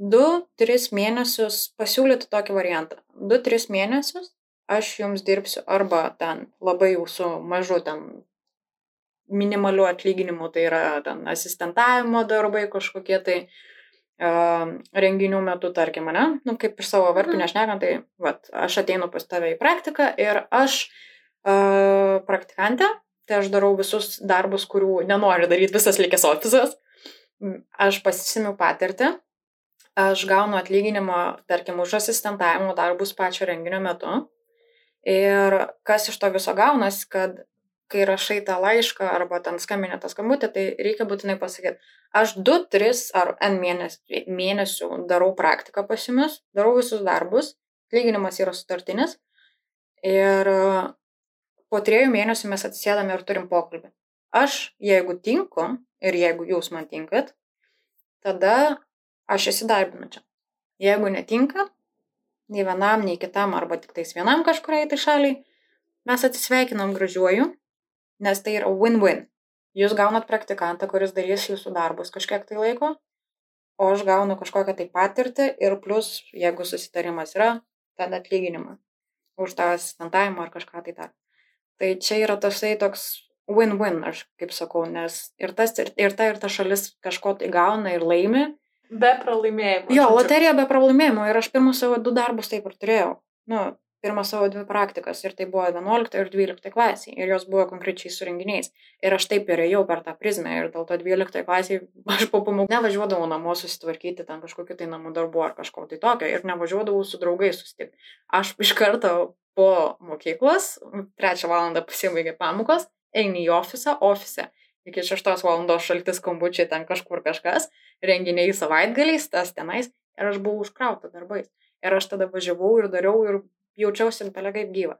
2-3 mėnesius pasiūlyti tokį variantą. 2-3 mėnesius aš jums dirbsiu arba ten labai su mažu ten minimaliu atlyginimu, tai yra ten asistentavimo darbai kažkokie tai uh, renginių metu, tarkim, ne, nu, kaip iš savo varpinę šnekant, tai vat, aš ateinu pas tave į praktiką ir aš uh, praktikantė, tai aš darau visus darbus, kurių nenori daryti visas likęs ofisas. aš pasisimiu patirtį, aš gaunu atlyginimą, tarkim, už asistentavimo darbus pačio renginio metu. Ir kas iš to viso gaunas, kad kai rašai tą laišką arba ten skambinė tą skambutį, tai reikia būtinai pasakyti, aš 2, 3 ar N mėnesių, mėnesių darau praktiką pas jumis, darau visus darbus, atlyginimas yra sutartinis ir po trejų mėnesių mes atsisėdame ir turim pokalbį. Aš, jeigu tinku ir jeigu jūs man tinkat, tada aš įsidarbinu čia. Jeigu netinka, nei vienam, nei kitam, arba tik tais vienam kažkuriai tai šaliai, mes atsisveikinam gražiuoju nes tai yra win-win. Jūs gaunat praktikantą, kuris darys jūsų darbus kažkiek tai laiko, o aš gaunu kažkokią tai patirtį ir plus, jeigu susitarimas yra, tada atlyginimą už tą asistentavimą ar kažką tai dar. Tai čia yra tasai toks win-win, aš kaip sakau, nes ir, tas, ir, ir ta, ir ta šalis kažko tai gauna ir laimi. Be pralaimėjimo. Jo, loterija be pralaimėjimo ir aš pirmus savo du darbus taip ir turėjau. Nu, pirmas savo dvi praktikas ir tai buvo 11 ir 12 klasiai ir jos buvo konkrečiai su renginiais. Ir aš taip ir ėjau per tą prizmę ir dėl to 12 klasiai aš po pamokų nevažiuodavau namo susitvarkyti ten kažkokiu tai namų darbu ar kažko tai tokio ir nevažiuodavau su draugais susitikti. Aš iš karto po mokyklos, trečią valandą pasibaigė pamokos, eini į ofisą, ofise. Iki šeštos valandos šaltis kombučiai ten kažkur kažkas, renginiai savaitgaliais, tas tenais ir aš buvau užkrauta darbais. Ir aš tada važiavau ir dariau ir jaučiausi toliau kaip gyva.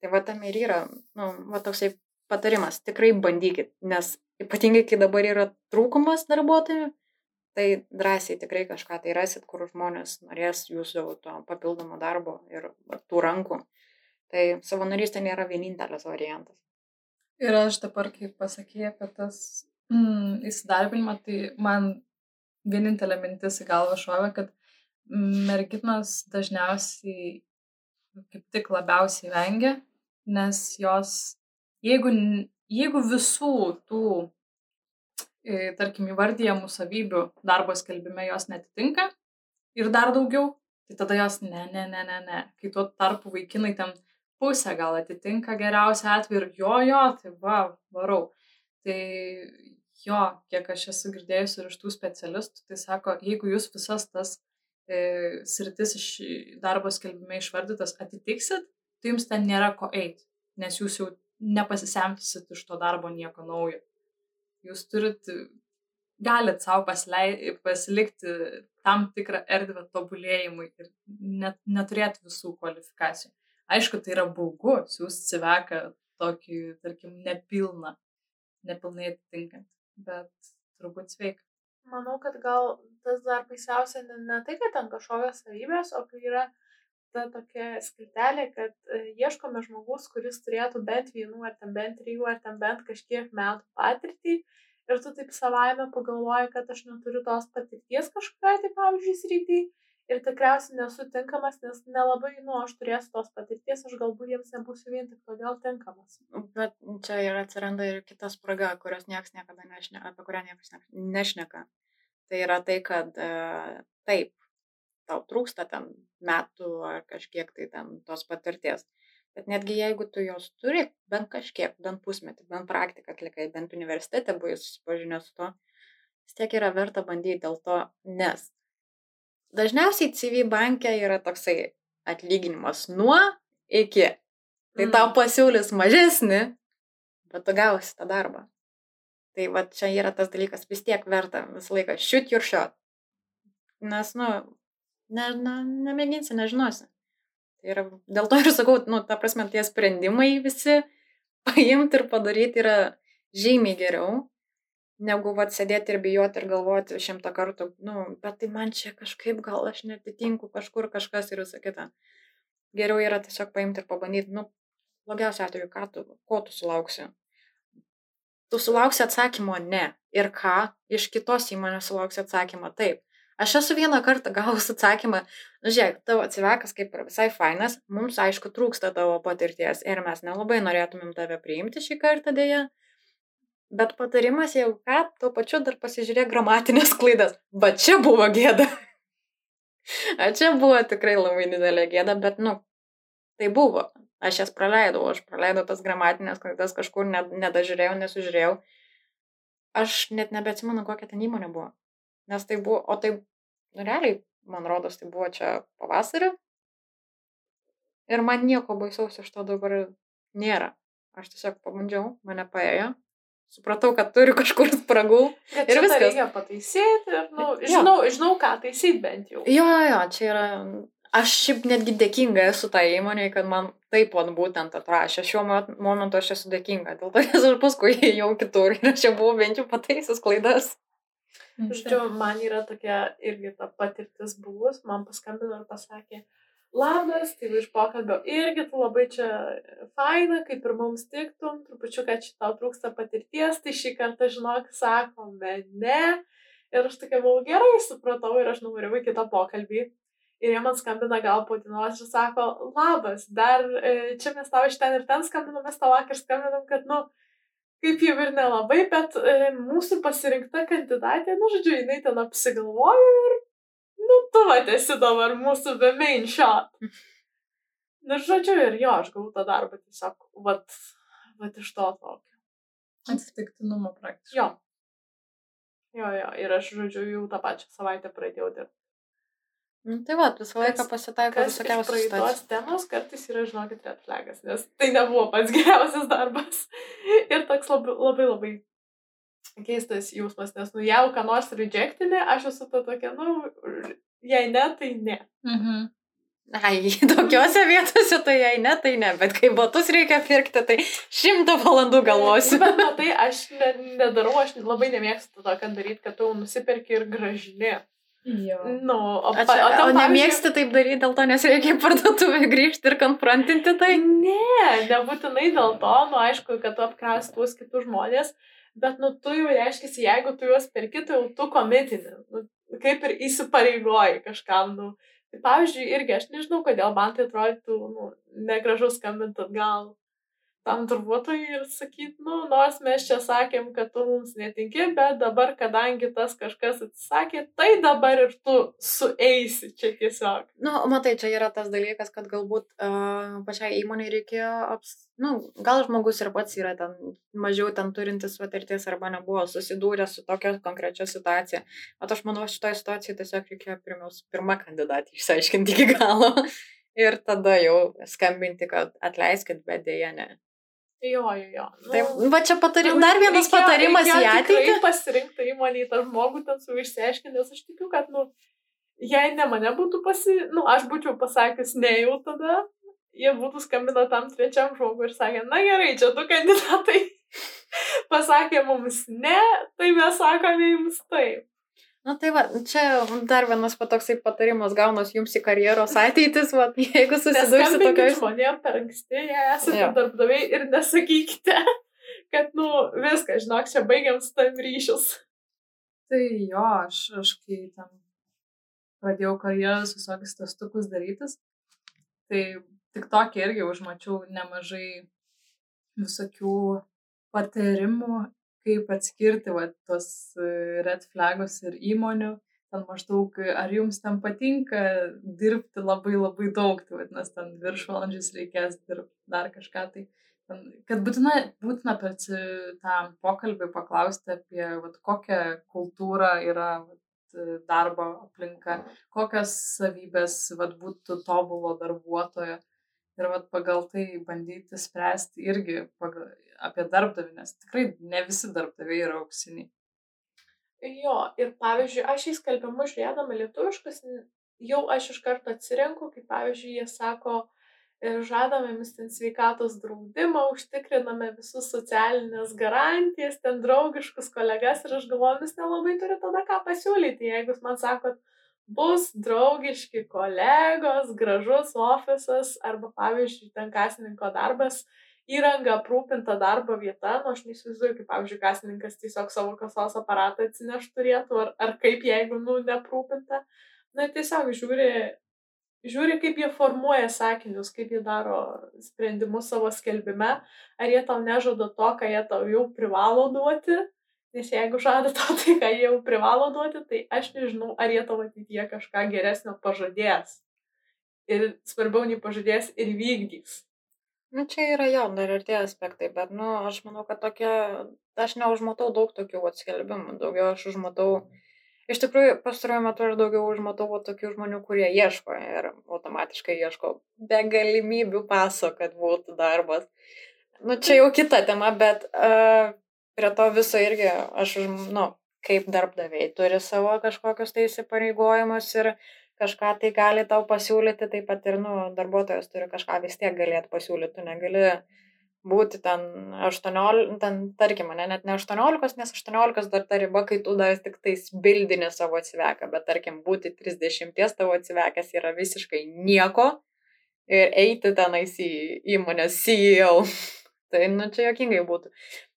Tai va tam ir yra, nu, va toksai patarimas, tikrai bandykit, nes ypatingai, kai dabar yra trūkumas darbuotojų, tai drąsiai tikrai kažką tai rasit, kur žmonės norės jūsų to papildomo darbo ir tų rankų. Tai savanorystė nėra vienintelis variantas. Ir aš dabar, kai pasakėjai apie tas mm, įsidarbinimą, tai man vienintelė mintis į galvą šovė, kad merginos dažniausiai kaip tik labiausiai vengia, nes jos, jeigu, jeigu visų tų, e, tarkim, įvardyjamų savybių darbo skelbime jos netitinka ir dar daugiau, tai tada jos ne, ne, ne, ne, ne. Kai tuo tarpu vaikinai ten pusę gal atitinka geriausią atveju ir jo, jo, tai va, varau. Tai jo, kiek aš esu girdėjusi ir iš tų specialistų, tai sako, jeigu jūs visas tas sritis iš darbo skelbime išvardytas atitiksit, tai jums ten nėra ko eiti, nes jūs jau nepasisemtysit iš to darbo nieko naujo. Jūs turit, galit savo pasilei, pasilikti tam tikrą erdvę tobulėjimui ir net, neturėti visų kvalifikacijų. Aišku, tai yra baugu, siūsti civeką tokį, tarkim, nepilną, nepilnai atitinkant, bet turbūt sveika manau, kad gal tas dar baisiausia ne, ne tai, kad ten kažkokios savybės, o kai yra ta tokia skiltelė, kad e, ieškome žmogus, kuris turėtų bent vienų ar ten bent trijų ar ten bent kažkiek metų patirtį ir tu taip savaime pagalvoji, kad aš neturiu tos patirties kažkokiai, tai pavyzdžiui, srity ir tikriausiai nesu tinkamas, nes nelabai, nu, aš turėsiu tos patirties, aš galbūt jiems nebūsiu vien tik todėl tinkamas. Bet čia ir atsiranda ir kita spraga, kurios niekas niekada nešneka, apie kurią niekas nešneka. Tai yra tai, kad e, taip, tau trūksta ten metų ar kažkiek tai ten tos patirties. Bet netgi jeigu tu jos turi, bent kažkiek, bent pusmetį, bent praktiką atlikai, bent universitete buvai susipažinęs su to, vis tiek yra verta bandyti dėl to, nes dažniausiai CV banke yra toksai atlyginimas nuo iki. Tai tau mm. pasiūlys mažesnį, bet tu gausi tą darbą. Tai va čia yra tas dalykas, vis tiek verta visą laiką shoot your shot. Nes, nu, ne, ne, nemėginsi, nežinosi. Tai yra, dėl to ir sakau, nu, ta prasme, tie sprendimai visi paimti ir padaryti yra žymiai geriau, negu vat sėdėti ir bijoti ir galvoti šimtą kartų, nu, bet tai man čia kažkaip gal aš netitinku kažkur kažkas ir visą kitą. Geriau yra tiesiog paimti ir pabandyti, nu, blogiausiu atveju, ką tu, ko tu sulauksi. Tu sulauksi atsakymo ne. Ir ką? Iš kitos įmonės sulauksi atsakymą taip. Aš esu vieną kartą gavus atsakymą, nu žiūrėk, tavo atsivekas kaip ir visai fainas, mums aišku trūksta tavo patirties ir mes nelabai norėtumėm tave priimti šį kartą dėja, Bet patarimas, jeigu ką, tuo pačiu dar pasižiūrėk gramatinės klaidas. Va čia buvo gėda. A čia buvo tikrai labai didelė gėda, bet, nu, tai buvo. Aš jas praleidau, aš praleidau tas gramatinės klaidas, kažkur nedažiūrėjau, nesužiūrėjau. aš net nebeatsimenu, kokia ten įmonė buvo. Nes tai buvo, o tai, nu, realiai, man rodos, tai buvo čia pavasarį. Ir man nieko baisaus iš to dabar nėra. Aš tiesiog pabandžiau, mane paėjo. Supratau, kad turiu kažkur spragų. Bet Ir viskas. Reikia pataisyti. Ir, nu, Jo. žinau, žinau, ką taisyti bent jau. Jo, jo, jo, čia yra. Aš šiaip netgi dėkinga esu tai įmonėje, kad man taip pat būtent atrašė. Šiuo mo- momentu aš esu dėkinga. Dėl to, nes aš paskui ėjau kitur ir aš jau buvau bent jau pataisęs klaidas. Žodžiu, man yra tokia irgi ta patirtis buvus. Man paskambino ir pasakė, labas, tai iš pokalbio irgi tu labai čia faina, kaip ir mums tiktum, trupučiu, kad tau trūksta patirties, tai šį kartą žinok, sakome ne. Ir aš tokia buvau gerai, supratau ir aš numeriau į kitą pokalbį. Ir jie man skambina gal po dienos ir sako, labas, dar e, čia mes tau iš ten ir ten skambinom, mes tau vakar skambinom, kad, nu, kaip jau ir nelabai, bet e, mūsų pasirinkta kandidatė, nu, žodžiu, jinai ten apsigalvojo ir, nu, tu esi dabar mūsų the main shot. Nu, žodžiu, ir jo, aš gavau tą darbą tiesiog, vat, vat iš to tokio. Atsitiktinumo praktiškai. Jo. Jo, jo, ir aš, žodžiu, jau tą pačią savaitę pradėjau dirbti. Nu, tai va, visą laiką Kas- pasitaiko visokiausių praeitos temos kartais yra, žinokit, red flagas, nes tai nebuvo pats geriausias darbas. Ir toks labai, labai, labai keistas jausmas, nes, nu, jeigu ką nors rejectinė, aš esu ta tokia, nu, jei ne, tai ne. Mhm. Ai, tokiuose vietose tai jei ne, tai ne, bet kai batus reikia pirkti, tai šimtą valandų galvosiu. Bet matai, aš ne, nedarau, aš labai nemėgstu to, kad daryti, kad tu nusiperki ir gražini. Jo. Nu, o, pa- o o pavyzdžiui- nemėgsti taip daryti dėl to, nes reikia į parduotuvę grįžti ir konfrontinti tai. Ne, nebūtinai dėl to, nu aišku, kad tu apkras tuos kitus žmonės, bet nu tu jau reiškia, jeigu tu juos perki, tai jau tu komitini, nu, kaip ir įsipareigoji kažkam, nu. Tai pavyzdžiui, irgi aš nežinau, kodėl man tai atrodytų, nu, negražu skambinti atgal tam darbuotojui ir sakyti, nu, nors mes čia sakėm, kad tu mums netinki, bet dabar, kadangi tas kažkas atsisakė, tai dabar ir tu sueisi čia tiesiog. Na, nu, matai, čia yra tas dalykas, kad galbūt uh, pačiai įmonai reikėjo, aps... nu, gal žmogus ir pats yra ten mažiau ten turintis patirties arba nebuvo susidūręs su tokia konkrečia situacija. O aš manau, šitoje situacijoje tiesiog reikėjo pirmiaus, pirmą kandidatą išsiaiškinti iki galo. Ir tada jau skambinti, kad atleiskit, bet dėja ne. Jo, jo, jo. Nu, Taip, va čia patari... Nu, dar vienas reikėjo- patarimas į reikėjo ateitį. tikrai pasirinkti įmonį tą žmogų ten su išsiaiškinti, nes aš tikiu, kad, nu, jei ne mane būtų pasi... Nu, aš būčiau pasakęs ne jau tada, jie būtų skambino tam trečiam žmogui ir sakė, na gerai, čia du kandidatai pasakė mums ne, tai mes sakome jums taip. Na tai va, čia dar vienas patoksai patarimas gaunas jums į karjeros ateitis, va, jeigu susidursi Neskambinkit tokiais... žmonėm per anksti, jei esate Jo. darbdaviai ir nesakykite, kad, nu, viskas, žinok, čia baigiam su tam ryšius. Tai jo, aš, aš kai ten pradėjau karjeros visokius testukus darytis, tai tik tokį irgi užmačiau nemažai visokių patarimų, kaip atskirti va, tos e, red flagus ir įmonių. Ten maždaug, ar jums ten patinka dirbti labai labai daug, tai vadinasi, ten viršvalandžius reikės dirbti, dar kažką tai. Kad būtina, būtina per tą pokalbį paklausti apie vat, kokią kultūrą yra vat, darbo aplinka, kokios savybės vat, būtų tobulo darbuotojo. Ir vat, pagal tai bandyti spręsti irgi pagal, apie darbdavį, nes tikrai ne visi darbdaviai yra auksiniai. Jo, ir pavyzdžiui, aš į skelbimus žiūrėdama lietuviškas, jau aš iš karto atsirenku, kaip pavyzdžiui, jie sako, e, žadame jums ten sveikatos draudimą, užtikriname visus socialinės garantijas, ten draugiškus kolegas ir aš galvoju, jūs nelabai turite tada ką pasiūlyti, jeigu jūs man sakot, bus draugiški kolegos, gražus ofisas arba, pavyzdžiui, ten kasininko darbas, įranga aprūpinta darbo vieta, nu aš neįsivaizduoju, kaip, pavyzdžiui, kasininkas tiesiog savo kasos aparatą atsineš turėtų, ar, ar kaip, jeigu, nu, neaprūpinta. Na, tiesiog žiūri, žiūri, kaip jie formuoja sakinius, kaip jie daro sprendimus savo skelbime, ar jie tau nežada to, ką jie tau jau privalo duoti, nes jeigu žada tau tai, ką jie jau privalo duoti, tai aš nežinau, ar jie tau ateityje kažką geresnio pažadės. Ir svarbiau nei pažadės ir vykdys. Nu, čia yra jau dar ir tie aspektai, bet, nu, aš manau, kad tokie, aš neužmatau daug tokių atskelbimų, daugiau aš užmatau, iš tikrųjų, pastaruoju metu aš daugiau užmatau va, tokių žmonių, kurie ieško ir automatiškai ieško be galimybių paso, kad būtų darbas. Nu, čia jau kita tema, bet uh, prie to viso irgi aš, nu, kaip darbdaviai turi savo kažkokius tai įsipareigojimus ir kažką tai gali tau pasiūlyti, taip pat ir, nu, darbuotojas turi kažką vis tiek galėti pasiūlyti, tu negali būti ten 18, ten, tarkim, ne, net ne 18, nes 18 dar ta riba, kai tu dar tik tais bildinį savo atsiveką, bet tarkim, būti 30 tavo atsivekęs yra visiškai nieko ir eiti tenais į įmonės CEO. tai, nu, čia jokingai būtų.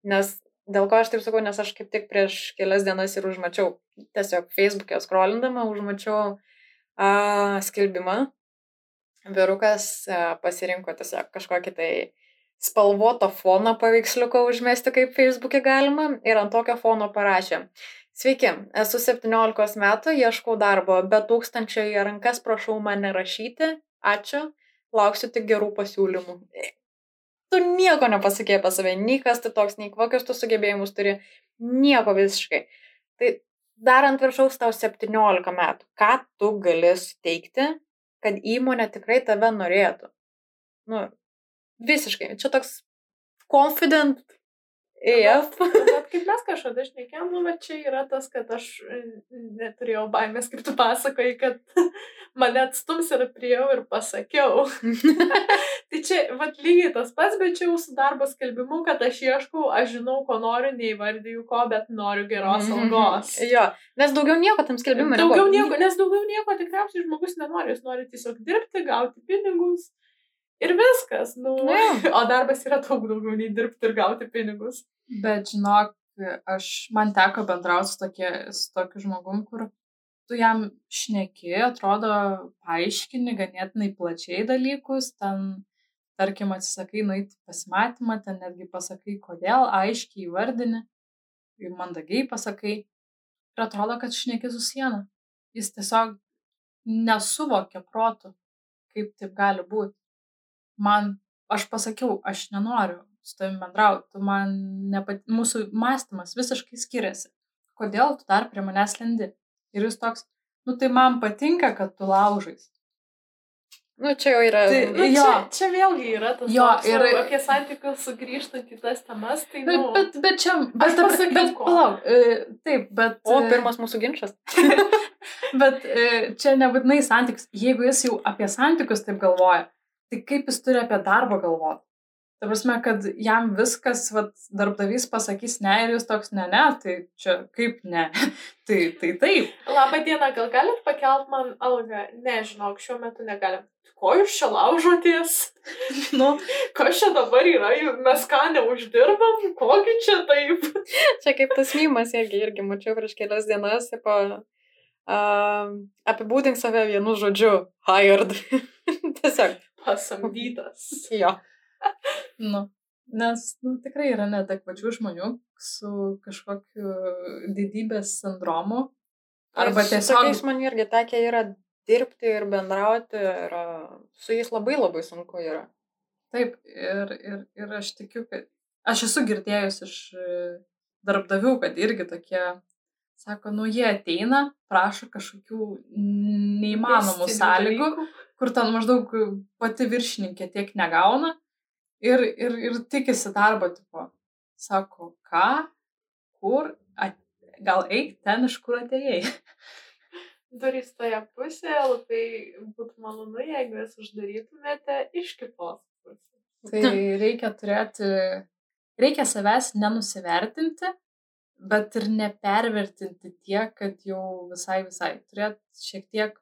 Nes dėl ko aš taip sakau, nes aš kaip tik prieš kelias dienas ir užmačiau, tiesiog Facebook'e scrollindama, užmačiau a, skelbimą. Vyrukas a, pasirinko tiesiog kažkokį tai spalvoto fono paveiksliuką užmesti, kaip Facebook'e galima, ir ant tokio fono parašė. Sveiki, esu 17 metų, ieškau darbo, be tūkstančio į rankas prašau mane rašyti, ačiū, lauksiu tik gerų pasiūlymų. Tu nieko nepasakė apie save, nei kas tu toks, nei kokius tu sugebėjimus turi, nieko visiškai. Tai dar ant viršaus tau 17 metų. Ką tu gali suteikti, kad įmonė tikrai tave norėtų? Nu, visiškai. Čia toks confident EF. Bet kaip mes kažkada šnekėjom, nu, bet čia yra tas, kad aš e, neturėjau baimės, kaip tu pasakoji, kad mane atstums ir priejau ir pasakiau. tai čia, vad lygiai tas pats, bet čia jau su darbo skelbimu, kad aš ieškau, aš žinau, ko noriu, neįvardyju ko, bet noriu geros algos. jo, nes daugiau nieko tam skelbimui Daugiau nieko, nes daugiau nieko tikriausiai žmogus nenori, jis nori tiesiog dirbti, gauti pinigus. Ir viskas, nu. Nu jo. O darbas yra daug daugiau nei dirbti ir gauti pinigus. Bet žinok, aš, man teko bendrauti su, tokie, su tokiu žmogum, kur tu jam šneki, atrodo, paaiškini ganėtinai plačiai dalykus, ten, tarkim, atsisakai nueiti pasimatymą, ten netgi pasakai, kodėl, aiškiai įvardini, mandagiai pasakai. Ir atrodo, kad šneki su siena. Jis tiesiog nesuvokia protų, kaip taip gali būti. Man, aš pasakiau, aš nenoriu su tavimi bendrauti, tu man nepat... mūsų mąstymas visiškai skiriasi. Kodėl tu dar prie manęs lendi? Ir jis toks, nu tai man patinka, kad tu laužais. Nu, čia jau yra. Tai- Nu, Jo. čia, čia vėlgi yra tas Jo, toks, ir- apie santykius sugrįžtant į tas temas, tai, Bet, nu, bet, bet čia, Aš bet, bet, bet ko. palauk, e, taip, bet. O, e, pirmas mūsų ginčas. Bet e, čia nebūtinai santykius. Jeigu jis jau apie santykius taip galvoja, tai kaip jis turi apie darbą galvoti? Ta prasme, kad jam viskas, vat, darbdavys pasakys ne ir jis toks ne, ne, tai čia kaip ne. tai, tai taip. Labą dieną, gal galit pakelt man algą? Nežinau, šiuo metu negalim. Ko jūs čia laužotės? Nu, Kas čia dabar yra? Mes ką neuždirbam? Kogi čia taip? Čia kaip tas mymas, irgi, irgi mačiau prieš kelias dienas, tipo, uh, apibūdink save vienu žodžiu, hired. Tiesiog, Pasamdytas. jo. Nu. Nes nu, tikrai yra neadekvačių žmonių su kažkokiu didybės sindromu. Arba Ir su tiesiog Tokiais man irgi tekia yra dirbti ir bendrauti, ir su jais labai labai sunku yra. Taip, ir, ir, ir aš tikiu, kad aš esu girdėjus iš darbdavių, kad irgi tokie, sako, nu jie ateina, prašo kažkokių neįmanomų Mistinių sąlygų, dalykų. kur ten maždaug pati viršininkė tiek negauna ir, ir, ir tikisi darbo, tipo, sako, ką, kur, at, gal eik ten, iš kur atėjai. Durys toje pusėje, labai būtų malonu, jeigu jas uždarytumėte iš kitos pusės. Tai reikia turėti, reikia savęs nenusivertinti, bet ir nepervertinti tiek, kad jau visai visai. Turėti šiek tiek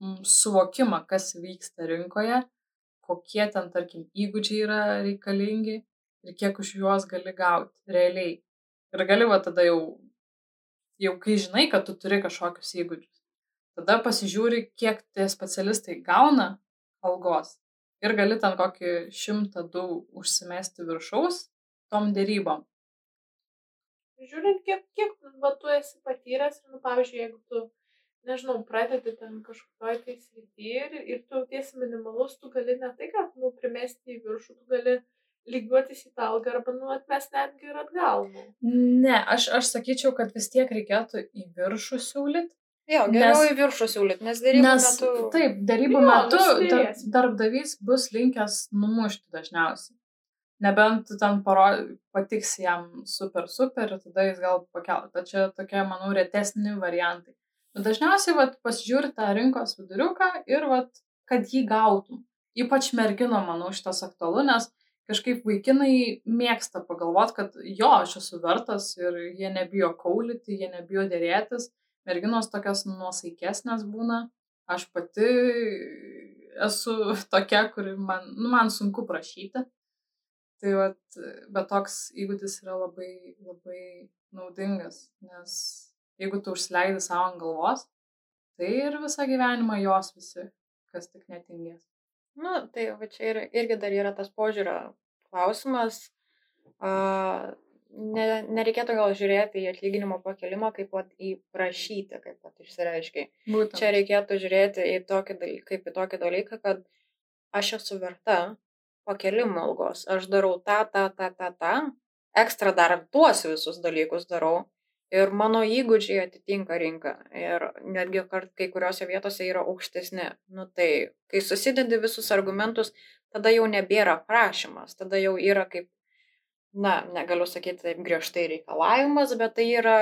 mm, suvokimą, kas vyksta rinkoje, kokie ten, tarkim, įgūdžiai yra reikalingi ir kiek už juos gali gauti realiai. Ir gali va tada jau, jau kai žinai, kad tu turi kažkokius įgūdžius, tada pasižiūri, kiek tie specialistai gauna algos ir gali ten kokį šimtą du užsimesti viršaus tom dėrybom. Žiūrint, kiek, kiek va, tu esi patyręs, nu, pavyzdžiui, jeigu tu nežinau, pradedi ten kažkokioje tai srityje ir, ir tu tiesi minimalus, tu gali ne tai, kad, nu, primesti į viršų, tu gali lygiuotis į tą algą arba, nu, atmes netgi ir atgal. Nu. Ne, aš, aš sakyčiau, kad vis tiek reikėtų į viršų siūlyti. Jo, geriau Nes- į viršų siūlyti, nes dėrybų Nes metu... taip, darybų Jo, metu dar, darbdavys bus linkęs numušti dažniausiai. Nebent tu ten paro, patiksi jam super, super ir tada jis gal pakel. Čia tokie, manau, retesni variantai. Bet dažniausiai vat, pasižiūri tą rinkos viduriuką ir vat, kad jį gautum. Ypač mergino, manau, šitas aktualu, nes kažkaip vaikinai mėgsta pagalvoti, kad jo, aš esu vertas ir jie nebijo kaulyti, jie nebijo dėrėtis. Merginos tokios nuosaikesnės būna. Aš pati esu tokia, kuri man, nu, man sunku prašyti. Tai vat, bet toks įgūdis yra labai, labai naudingas, nes jeigu tu užsileidi savo ant galvos, tai ir visą gyvenimą jos visi, kas tik netingės. Nu, tai va čia ir, irgi dar yra tas požiūrio klausimas. A, ne, nereikėtų gal žiūrėti į atlyginimo pakelimą kaip vat, į prašyti, kaip vat, išsireiškiai. Būtent. Čia reikėtų žiūrėti į tokį dalyką, kaip į tokį dalyką, kad aš esu verta pakelimo algos. Aš darau tą, tą, tą, tą, tą. Ekstra dar tuos visus dalykus darau. Ir mano įgūdžiai atitinka rinką. Ir netgi kart, kai kuriuose vietose yra aukštesni. Nu tai, kai susidedi visus argumentus, tada jau nebėra prašymas. Tada jau yra kaip, na, negaliu sakyti taip griežtai reikalavimas, bet tai yra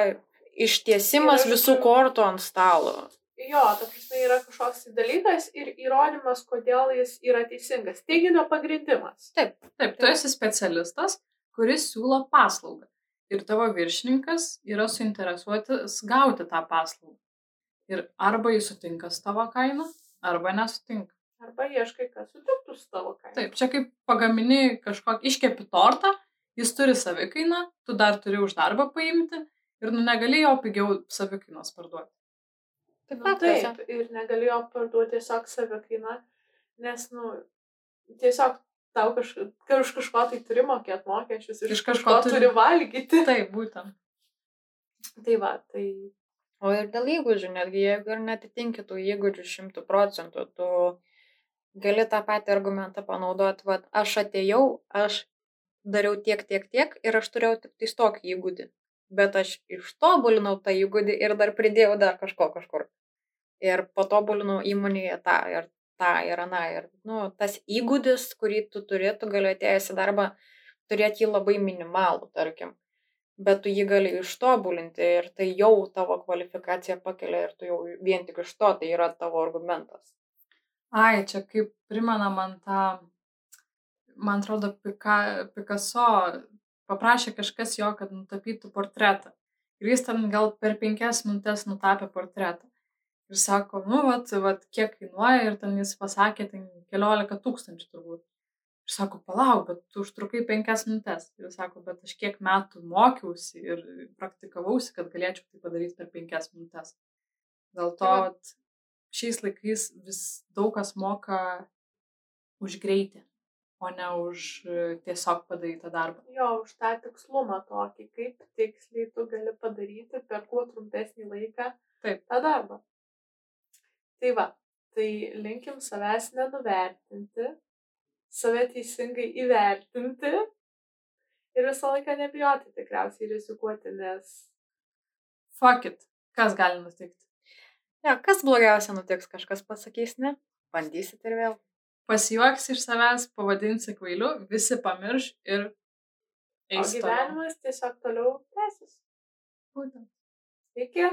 ištiesimas Yra, visų kortų ant stalo. Jo, ta prasme yra kažkoks dalykas ir įrodymas, kodėl jis yra teisingas. Teiginio pagrindimas. Taip, Taip, tu esi specialistas, kuris siūlo paslaugą. Ir tavo viršininkas yra suinteresuotas gauti tą paslaugą. Ir arba jis sutinka su tavo kaina, arba nesutinka. Arba ieškai, kas sutiktų su tavo kaina. Taip, čia kaip pagamini kažkokį iškepi tortą, jis turi savikainą, tu dar turi už darbą paimti ir nu negali jo pigiau savikainos parduoti. taip, Nu, taip, ir negalėjo parduoti tiesiog savikainą, nes, nu, tiesiog tau kaž, ka- už kažko tai turi mokėti mokesčius ir Iš kažko kažko turi- valgyti. Taip, būtent. Tai va, tai O ir dėl įgūdžių, netgi jeigu ir netitinki tų įgūdžių šimtų procentų, tu gali tą patį argumentą panaudoti, vad, aš atėjau, aš dariau tiek, tiek, tiek ir aš turėjau tik tais tokį įgūdį. Bet aš ištobulinau tą įgūdį ir dar pridėjau dar kažko kažkur. Ir patobulinau įmonėje tą ir tą ir aną. Ir, nu, tas įgūdis, kurį tu turi, tu gali atėjęs į darbą turėti jį labai minimalų, tarkim bet tu jį gali ištobulinti ir tai jau tavo kvalifikaciją pakelia ir tu jau vien tik iš to tai yra tavo argumentas. Ai, čia kaip primena man tą, man atrodo, Pika, Picasso paprašė kažkas jo, kad nutapytų portretą. Ir jis ten gal per penkias minutės nutapė portretą. Ir sako, nu, vat, vat, kiek kainuoja, ir ten jis pasakė, ten keliolika tūkstančių turbūt. Ir sako, palauk, bet tu užtrukai penkias minutės. Ir sako, bet aš kiek metų mokiausi ir praktikavausi, kad galėčiau tai padaryti per penkias minutės. Dėl to Tai va. vat, šiais laikais vis daug kas moka už greitį, o ne už e, tiesiog padarytą darbą. jo, už tą tikslumą tokį, kaip tiksliai tu gali padaryti per kuo trumpesnį laiką Taip. tą darbą. Tai va, tai linkim savęs nenuvertinti, save teisingai įvertinti ir visą laiką nebijoti tikriausiai rizikuoti, nes Fuck it. Kas gali nutikti? Ja, kas blogiausia nutiks, kažkas pasakys ne, bandysit ir vėl. Pasijuoks iš savęs, pavadinsi kvailiu, visi pamirš ir o eis toliau. gyvenimas tiesiog toliau tęsis. Būtent. Iki.